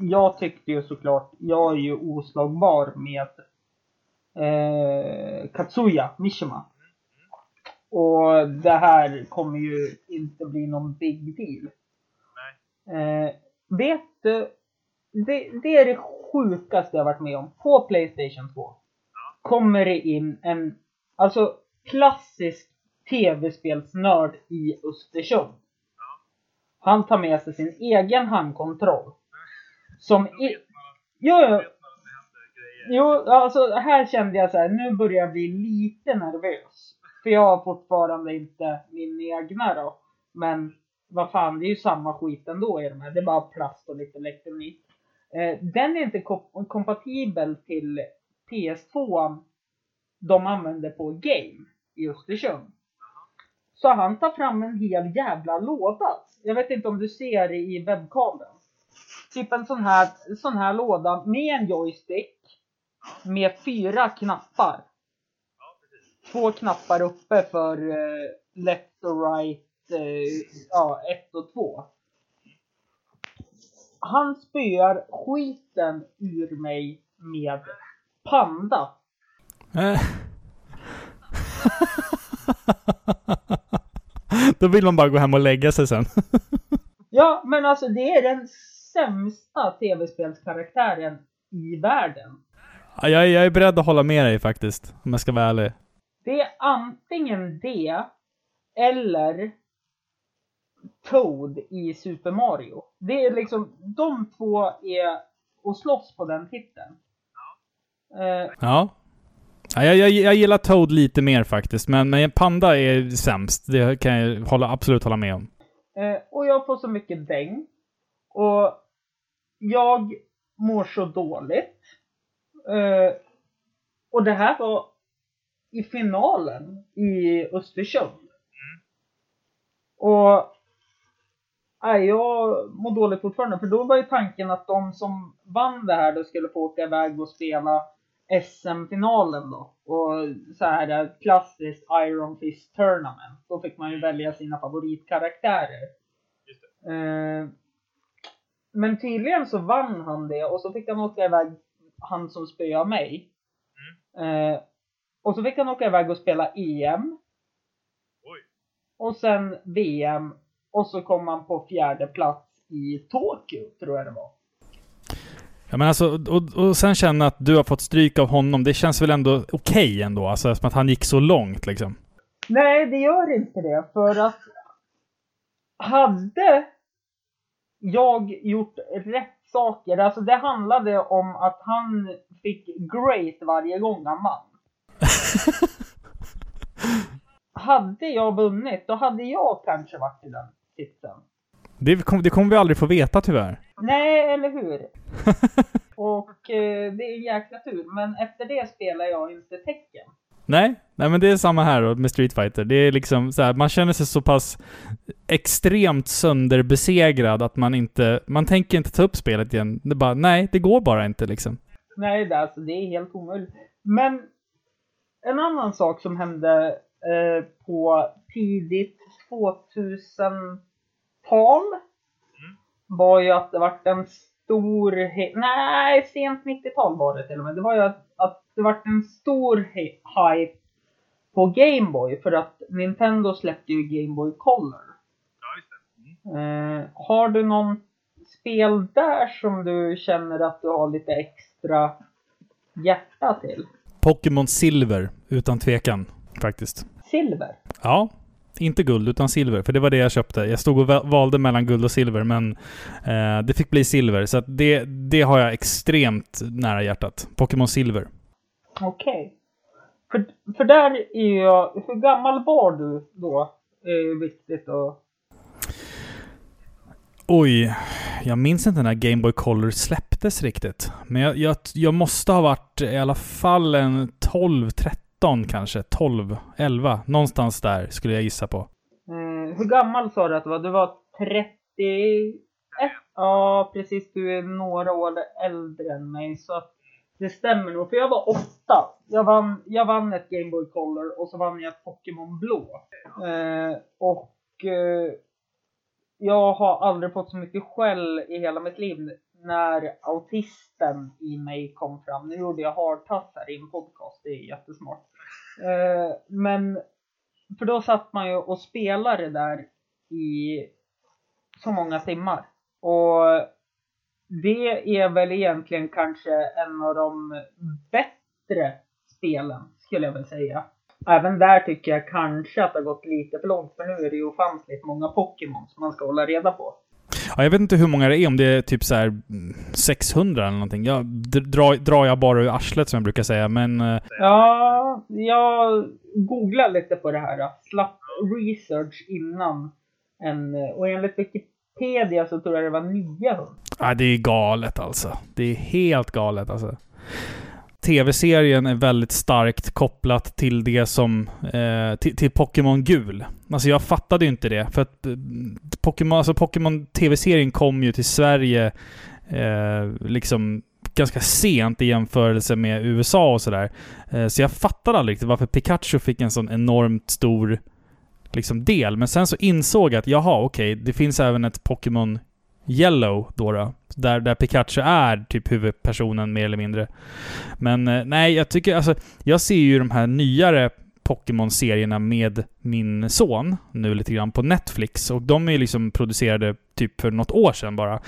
jag tyckte ju såklart, jag är ju oslagbar med eh, Katsuya Mishima. Och det här kommer ju inte bli någon big deal. Eh, vet du, det, det är det sjukaste jag varit med om. På Playstation 2 kommer det in en, alltså klassisk tv-spelsnörd i Östersund. Han tar med sig sin egen handkontroll. Som i, jo, jo, jo, alltså här kände jag så här, nu börjar jag bli lite nervös. För jag har fortfarande inte min egna då. Men vad fan, det är ju samma skit ändå i de här. Det är bara plast och lite elektronik. Eh, den är inte kom- kompatibel till PS2 de använder på Game i Östersund. Så han tar fram en hel jävla låda. Jag vet inte om du ser det i webbkameran. Typ en sån här, sån här låda med en joystick. Med fyra knappar. Två knappar uppe för eh, left och right, eh, ja, ett och två. Han spöar skiten ur mig med panda. Eh. Då vill man bara gå hem och lägga sig sen. Ja, men alltså det är den sämsta tv-spelskaraktären i världen. Ja, Jag, jag är beredd att hålla med dig faktiskt, om jag ska vara ärlig. Det är antingen det eller Toad i Super Mario. Det är liksom, de två är och slåss på den titeln. Eh, Ja. ja jag, jag, jag gillar Toad lite mer faktiskt, men, men Panda är sämst. Det kan jag hålla, absolut hålla med om. Eh, och jag får så mycket däng. Och jag mår så dåligt. Eh, och det här var i finalen i Östersund. Och Nej, jag mår dåligt fortfarande. För då var ju tanken att de som vann det här då skulle få åka iväg och spela SM-finalen då. Och så här klassiskt Iron Fist Tournament. Då fick man ju välja sina favoritkaraktärer. Eh, men tydligen så vann han det och så fick han åka iväg, han som spöade mig. Eh, och så fick han åka iväg och spela EM. Oj. Och sen VM. Och så kom han på fjärde plats i Tokyo, tror jag det var. Ja, men alltså, och, och sen känna att du har fått stryk av honom, det känns väl ändå okej ändå? Alltså som att han gick så långt liksom. Nej, det gör inte det. För att hade jag gjort rätt saker, alltså det handlade om att han fick great varje gång han vann. hade jag vunnit, då hade jag kanske varit i den sitsen. Det, kom, det kommer vi aldrig få veta tyvärr. Nej, eller hur? Och eh, det är en jäkla tur. Men efter det spelar jag inte tecken. Nej, nej men det är samma här med Street Fighter. Det är liksom så här, man känner sig så pass extremt sönderbesegrad att man inte, man tänker inte ta upp spelet igen. Det bara, nej, det går bara inte liksom. Nej, det, alltså, det är helt omöjligt. Men en annan sak som hände eh, på tidigt 2000-tal var ju att det vart en stor, he- nej sent 90-tal var det till och med. Det var ju att, att det vart en stor hype på Gameboy för att Nintendo släppte ju Gameboy Color. Ja, just det. Mm. Eh, har du någon spel där som du känner att du har lite extra hjärta till? Pokémon Silver, utan tvekan. Faktiskt. Silver? Ja, inte guld utan silver, för det var det jag köpte. Jag stod och va- valde mellan guld och silver, men eh, det fick bli silver. Så det, det har jag extremt nära hjärtat. Pokémon Silver. Okej. För, för där är jag, hur gammal var du då? Det är viktigt att... Oj, jag minns inte när Game Boy Color släpptes riktigt. Men jag, jag, jag måste ha varit i alla fall en 12, 13 kanske. 12, 11. Någonstans där skulle jag gissa på. Mm, hur gammal sa du att du var? Du var 31? Ja, precis. Du är några år äldre än mig. Så det stämmer nog. För jag var åtta. Jag vann, jag vann ett Game Boy Color och så vann jag ett Pokémon Blå. Eh, och eh, jag har aldrig fått så mycket skäll i hela mitt liv när autisten i mig kom fram. Nu gjorde jag hardtass här i en podcast. Det är jättesmart. Eh, men för då satt man ju och spelade där i så många timmar. Och det är väl egentligen kanske en av de bättre spelen, skulle jag väl säga. Även där tycker jag kanske att det har gått lite för långt, för nu är det ju ofantligt många Pokémon som man ska hålla reda på. Ja, jag vet inte hur många det är, om det är typ så här mm, 600 eller någonting. Jag drar, drar jag bara ur arslet som jag brukar säga, men... eh, Ja, jag googlade lite på det här. Slapp research innan. En, och enligt Wikipedia så tror jag det var 900. Ja, det är galet alltså. Det är helt galet alltså. Tv-serien är väldigt starkt kopplat till det som... Eh, till, till Pokémon Gul. Alltså jag fattade ju inte det. För att eh, Pokémon, alltså Pokémon TV-serien kom ju till Sverige eh, liksom ganska sent i jämförelse med USA och sådär. Eh, så jag fattade aldrig riktigt varför Pikachu fick en sån enormt stor liksom, del. Men sen så insåg jag att jaha, okej, det finns även ett Pokémon Yellow då, då där, där Pikachu är typ huvudpersonen mer eller mindre. Men eh, nej, jag tycker alltså, jag ser ju de här nyare Pokémon-serierna med min son nu lite grann på Netflix och de är ju liksom producerade typ för något år sedan bara.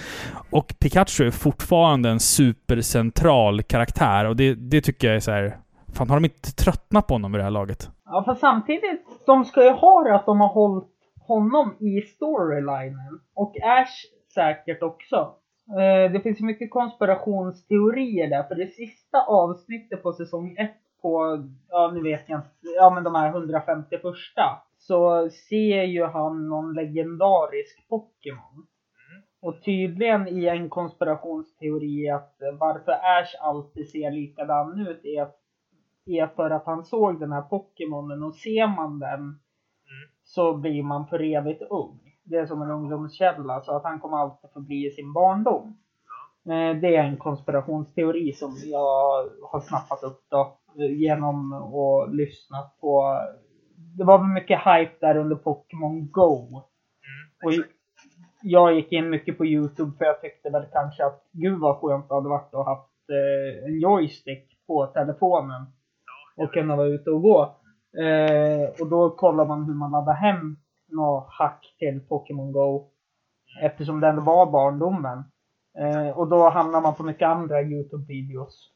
Och Pikachu är fortfarande en supercentral karaktär och det, det tycker jag är så här. Fan, har de inte tröttnat på honom vid det här laget? Ja, för samtidigt, de ska ju ha det att de har hållit honom i storylinen. Och Ash säkert också. Eh, det finns ju mycket konspirationsteorier där, för det sista avsnittet på säsong 1 på, ja nu vet jag inte, ja men de här 150 första. Så ser ju han någon legendarisk Pokémon. Och tydligen i en konspirationsteori att varför Ash alltid ser likadan ut är, är för att han såg den här Pokémonen och ser man den så blir man för evigt ung. Det är som en ungdomskälla så att han kommer alltid förbli i sin barndom. Eh, Det är en konspirationsteori som jag har snappat upp då genom att lyssna på. Det var mycket hype där under Pokémon Go. Och jag gick in mycket på Youtube för jag tyckte väl kanske att gud vad skönt det hade varit att ha haft eh, en joystick på telefonen och kunna vara ute och gå. Eh, och då kollar man hur man laddar hem något hack till Pokémon Go eftersom den var barndomen. Eh, och då hamnar man på mycket andra Youtube-videos.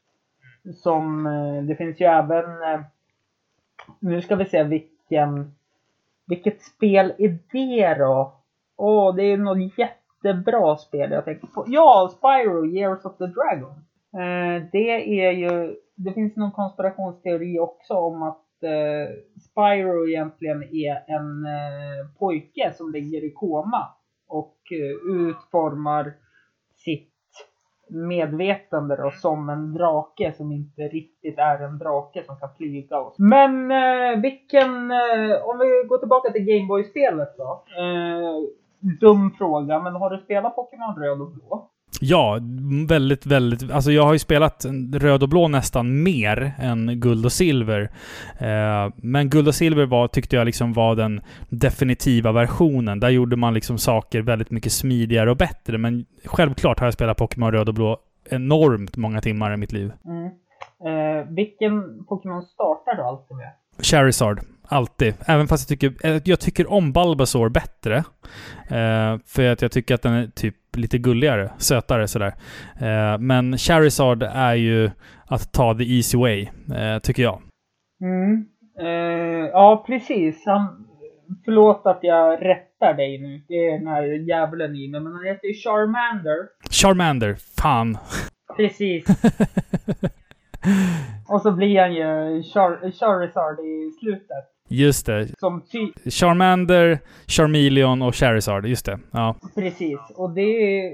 Som, eh, det finns ju även, eh, nu ska vi se vilken, vilket spel är det då? Åh, det är något jättebra spel jag tänker på. Ja, Spyro, Years of the Dragon. Eh, det är ju, det finns någon konspirationsteori också om att Eh, Spyro egentligen är en eh, pojke som ligger i koma och eh, utformar sitt medvetande då, som en drake som inte riktigt är en drake som kan flyga. Och. Men eh, vilken, eh, om vi går tillbaka till Gameboy-spelet då. Eh, dum fråga, men har du spelat Pokémon Röd och Blå? Ja, väldigt, väldigt... Alltså jag har ju spelat röd och blå nästan mer än guld och silver. Eh, men guld och silver var, tyckte jag liksom var den definitiva versionen. Där gjorde man liksom saker väldigt mycket smidigare och bättre. Men självklart har jag spelat Pokémon röd och blå enormt många timmar i mitt liv. Mm. Eh, vilken Pokémon startar du alltid med? Charizard. Alltid. Även fast jag tycker, eh, jag tycker om Bulbasaur bättre. Eh, för att jag tycker att den är typ lite gulligare, sötare sådär. Eh, men Charizard är ju att ta the easy way, eh, tycker jag. Mm. Eh, ja, precis. Han, förlåt att jag rättar dig nu. Det är den här djävulen i mig. Men han heter ju Charmander. Charmander, fan. Precis. Och så blir han ju Char Charizard i slutet. Just det. Som ty- Charmander, Charmeleon och Charizard. Just det. Ja. Precis. Och det.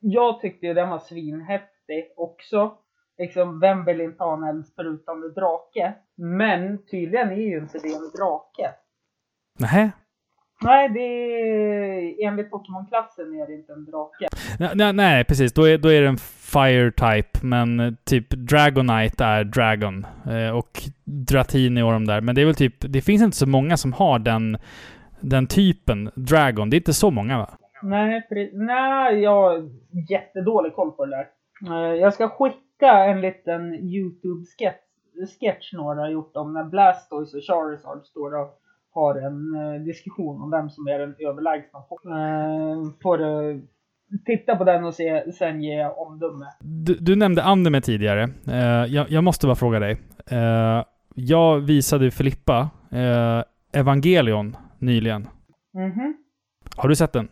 Jag tyckte ju den var svinhäftig också. Liksom, vem vill inte ha en eldsprutande drake? Men tydligen är ju inte det en drake. Nähä? Nej, det är... Enligt Pokémon-klassen är det inte en drake. Nej, nej, nej, precis. Då är, då är det en Fire type, men typ Dragonite är Dragon. Eh, och Dratini och de där. Men det är väl typ... Det finns inte så många som har den, den typen Dragon. Det är inte så många va? Nej, pre- nej, jag har jättedålig koll på det där. Eh, Jag ska skicka en liten YouTube-sketch sketch några har gjort om när Blastoise och Charizard står och har en eh, diskussion om vem som är den överlägsna. Uh, får du titta på den och se, sen ge omdöme. Du, du nämnde Anime tidigare. Eh, jag, jag måste bara fråga dig. Eh, jag visade Filippa eh, Evangelion nyligen. Mhm. Har du sett den?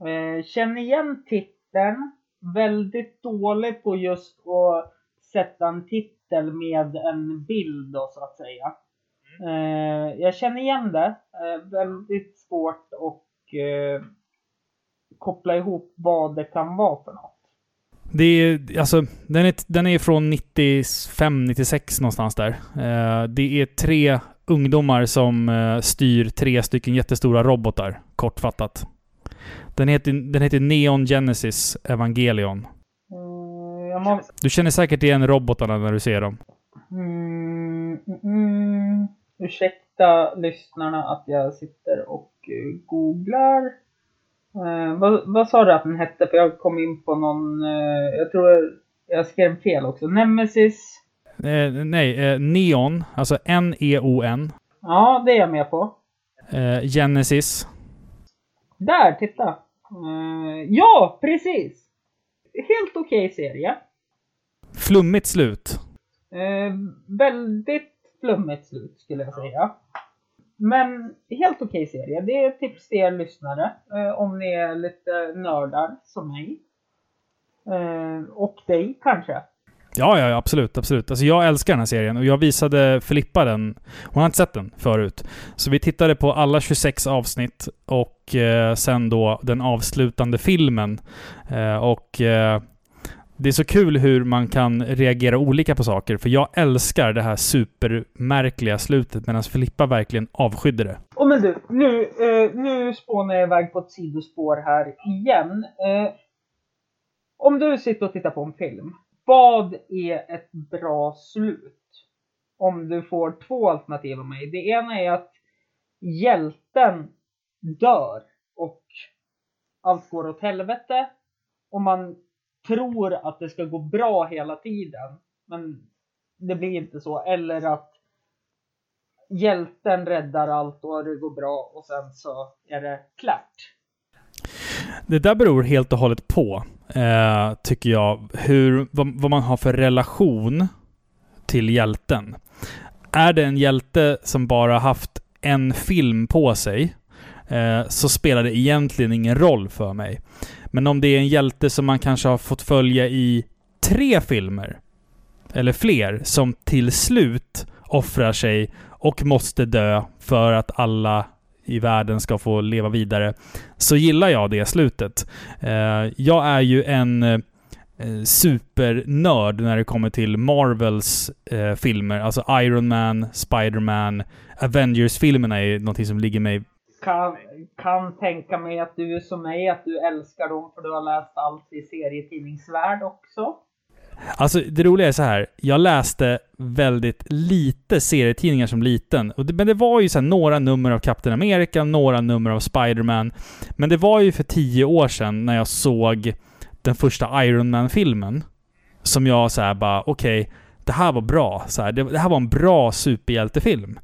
Eh, känner igen titeln. Väldigt dålig på just att sätta en titel med en bild då, så att säga. Eh, jag känner igen det. Eh, väldigt svårt att eh, koppla ihop vad det kan vara för något. Det är, alltså, den är, den är från 95, 96 någonstans där. Eh, det är tre ungdomar som eh, styr tre stycken jättestora robotar, kortfattat. Den heter, den heter Neon Genesis Evangelion. Jag må, Du känner säkert igen robotarna när du ser dem. mm, mm, mm, ursäkta lyssnarna att jag sitter och eh, googlar. Eh, vad, vad sa du att den hette? För jag kom in på någon, eh, jag tror jag skrev fel också. Nemesis. Eh, nej, eh, Neon, alltså N-E-O-N. Ja, det är jag med på. Eh, Genesis. Där, titta! Ja, precis! Helt okej serie. Flummigt slut. Väldigt flummigt slut skulle jag säga. Men helt okej serie. Det är tips till er lyssnare. Eh, om ni är lite nördar som mig. Eh, och dig kanske. Ja, ja, ja, absolut, absolut. Alltså jag älskar den här serien och jag visade Filippa den. Hon har inte sett den förut. Så vi tittade på alla 26 avsnitt och eh, sen då den avslutande filmen. Eh, och eh, det är så kul hur man kan reagera olika på saker. För jag älskar det här supermärkliga slutet medan Filippa verkligen avskydde det. Och men du, nu, eh, nu spånar jag iväg på ett sidospår här igen. Eh, om du sitter och tittar på en film, vad är ett bra slut? Om du får två alternativ av mig. Det ena är att hjälten dör och allt går åt helvete och man tror att det ska gå bra hela tiden. Men det blir inte så. Eller att hjälten räddar allt och det går bra och sen så är det klart. Det där beror helt och hållet på, eh, tycker jag, hur, vad, vad man har för relation till hjälten. Är det en hjälte som bara haft en film på sig, eh, så spelar det egentligen ingen roll för mig. Men om det är en hjälte som man kanske har fått följa i tre filmer, eller fler, som till slut offrar sig och måste dö för att alla i världen ska få leva vidare, så gillar jag det slutet. Eh, jag är ju en eh, supernörd när det kommer till Marvels eh, filmer. Alltså Iron Man, Spider-Man, Avengers-filmerna är någonting som ligger mig kan, kan tänka mig att du är som mig, att du älskar dem för du har läst allt i serietidningsvärld också. Alltså det roliga är så här. Jag läste väldigt lite serietidningar som liten. Det, men det var ju så här några nummer av Captain America, några nummer av Spider-Man. Men det var ju för tio år sedan när jag såg den första Iron Man-filmen. Som jag så här bara, okej, okay, det här var bra. Så här, det, det här var en bra superhjältefilm.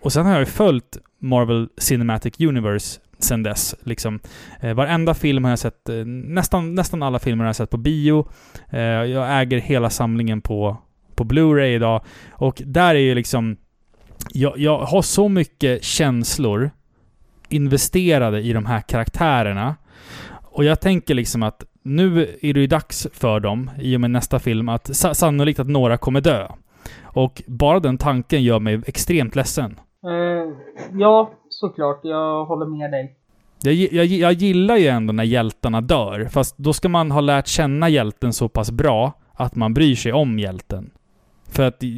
Och sen har jag ju följt Marvel Cinematic Universe sen dess. Liksom. Eh, varenda film har jag sett, eh, nästan, nästan alla filmer har jag sett på bio. Eh, jag äger hela samlingen på, på Blu-ray idag. Och där är ju liksom... Jag, jag har så mycket känslor investerade i de här karaktärerna. Och jag tänker liksom att nu är det ju dags för dem, i och med nästa film, att sannolikt att några kommer dö. Och bara den tanken gör mig extremt ledsen. Eh, ja, såklart. Jag håller med dig. Jag, jag, jag gillar ju ändå när hjältarna dör, fast då ska man ha lärt känna hjälten så pass bra att man bryr sig om hjälten. För att... Eh,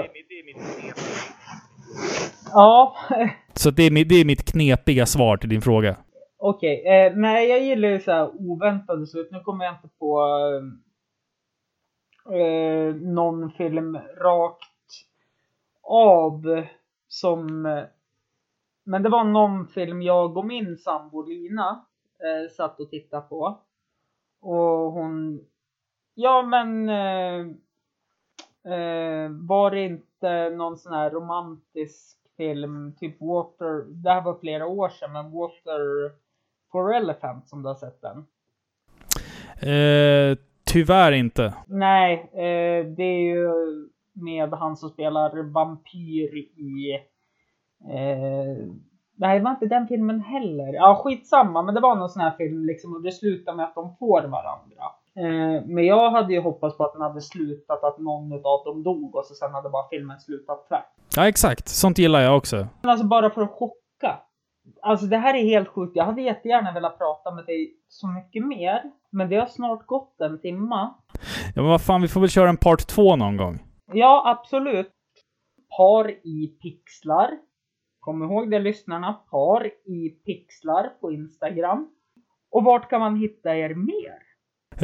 mitt, mitt ja, Så det är, mi- det är mitt knepiga svar till din fråga. okej. Eh, nej, jag gillar ju så här oväntade slut. Nu kommer jag inte på eh, någon film rakt av som... eh, Men det var någon film jag och min sambo Lina eh, satt och tittade på. Och hon... Ja men... Eh, eh, var det inte någon sån här romantisk film, typ Water... Det här var flera år sedan, men Water for Elephant som du har sett den? Eh, tyvärr inte. Nej, eh, det är ju med han som spelar vampyr i... Eh, nej, det var inte den filmen heller. Ja, skitsamma, men det var någon sån här film liksom och det slutar med att de får varandra. Eh, men jag hade ju hoppats på att den hade slutat att någon av dem dog och så sen hade bara filmen slutat tvärt. Ja, exakt. Sånt gillar jag också. Men alltså bara för att chocka. Alltså det här är helt sjukt. Jag hade jättegärna velat prata med dig så mycket mer. Men det har snart gått en timma. Ja, men vad fan, vi får väl köra en part två någon gång. Ja, absolut. Par i pixlar. Kom ihåg det lyssnarna. Par i pixlar på Instagram. Och vart kan man hitta er mer?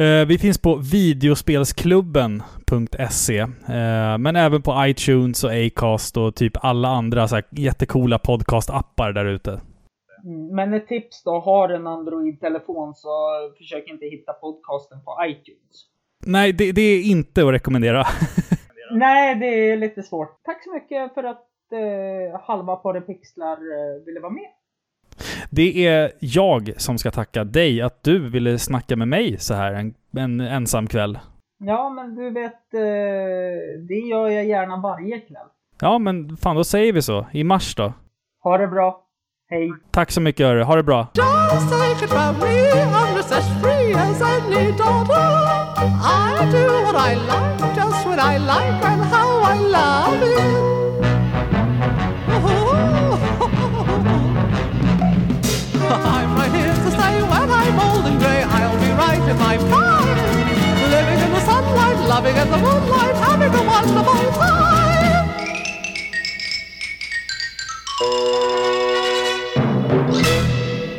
Eh, vi finns på videospelsklubben.se. Eh, men även på iTunes och Acast och typ alla andra så här jättecoola podcast-appar där ute. Mm, Men ett tips då, har en Android-telefon så försök inte hitta podcasten på iTunes. Nej, det, det är inte att rekommendera. Nej, det är lite svårt. Tack så mycket för att eh, halva på det pixlar eh, ville vara med. Det är jag som ska tacka dig att du ville snacka med mig så här en, en ensam kväll. Ja, men du vet, eh, det gör jag gärna varje kväll. Ja, men fan då säger vi så. I mars då. Ha det bra. Hej. Tack så mycket hörru. Ha det bra. I do what I like, just when I like, and how I love it. I'm right here to say when I'm old and grey, I'll be right in my prime. Living in the sunlight, loving in the moonlight, having a wonderful time.